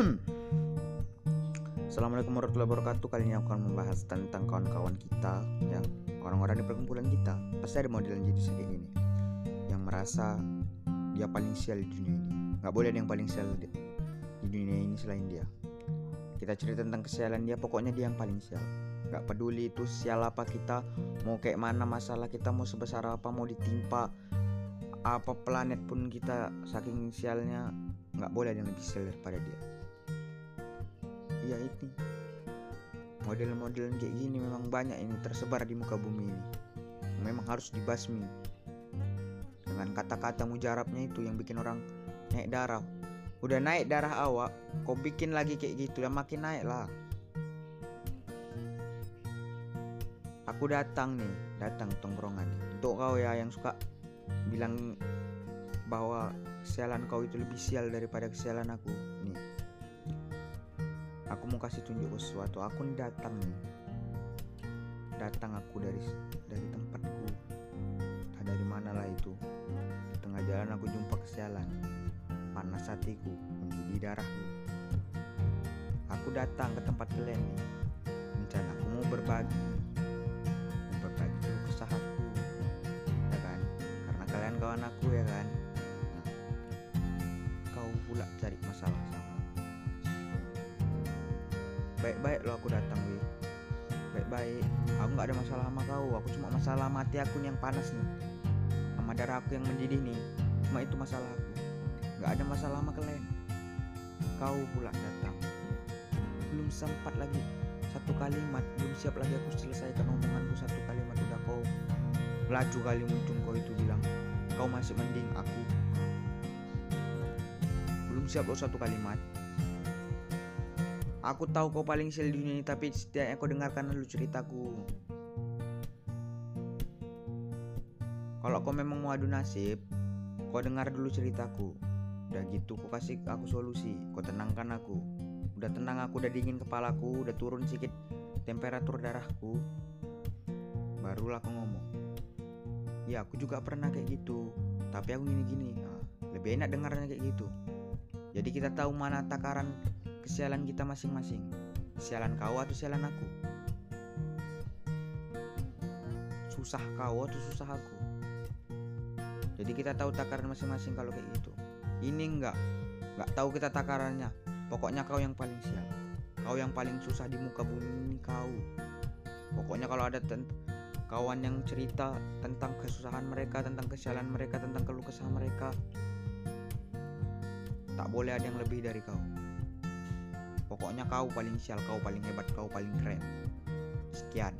Assalamualaikum warahmatullahi wabarakatuh. Kali ini aku akan membahas tentang kawan-kawan kita ya Orang-orang di perkumpulan kita. Pasti ada model yang jadi kayak gini Yang merasa dia paling sial di dunia ini. Gak boleh ada yang paling sial di, dunia ini selain dia. Kita cerita tentang kesialan dia Pokoknya dia yang paling sial. Gak peduli itu sial apa kita Mau kayak mana masalah kita Mau sebesar apa Mau ditimpa apa planet pun kita saking sialnya nggak boleh ada yang lebih sial daripada dia ya ini. Model-model kayak gini memang banyak ini tersebar di muka bumi ini. Memang harus dibasmi. Dengan kata-kata mujarabnya itu yang bikin orang naik darah. Udah naik darah awak kau bikin lagi kayak gitu ya makin naik lah. Aku datang nih datang tongkrongan untuk kau ya yang suka bilang bahwa kesialan kau itu lebih sial daripada kesialan aku. Nih aku mau kasih tunjuk sesuatu. Aku datang nih. Datang aku dari dari tempatku. Entah dari mana lah itu. Di tengah jalan aku jumpa kesialan panas hatiku menjadi darahku. Aku datang ke tempat kalian nih. Rencana aku mau berbagi. Berbagi kesahatku ya kan? Karena kalian kawan aku ya kan baik-baik lo aku datang wi. Baik-baik. Aku nggak ada masalah sama kau. Aku cuma masalah mati aku yang panas nih. Sama darah aku yang mendidih nih. Cuma itu masalah aku. Nggak ada masalah sama kalian. Kau pula datang. Belum sempat lagi. Satu kalimat belum siap lagi aku selesaikan omonganku. Satu kalimat udah kau laju kali muncul kau itu bilang. Kau masih mending aku. Belum siap lo satu kalimat Aku tahu kau paling sial di dunia ini tapi setidaknya kau dengarkan dulu ceritaku. Kalau kau memang mau adu nasib, kau dengar dulu ceritaku. Udah gitu kau kasih aku solusi, kau tenangkan aku. Udah tenang aku, udah dingin kepalaku, udah turun sedikit temperatur darahku. Barulah kau ngomong. Ya aku juga pernah kayak gitu, tapi aku gini-gini. Nah, lebih enak dengarnya kayak gitu. Jadi kita tahu mana takaran kesialan kita masing-masing. Kesialan kau atau kesialan aku? Susah kau atau susah aku? Jadi kita tahu takaran masing-masing kalau kayak gitu. Ini enggak, enggak tahu kita takarannya. Pokoknya kau yang paling sial. Kau yang paling susah di muka bumi ini kau. Pokoknya kalau ada kawan yang cerita tentang kesusahan mereka, tentang kesialan mereka, tentang keluh kesah mereka, tak boleh ada yang lebih dari kau. Pokoknya kau paling sial, kau paling hebat, kau paling keren. Sekian.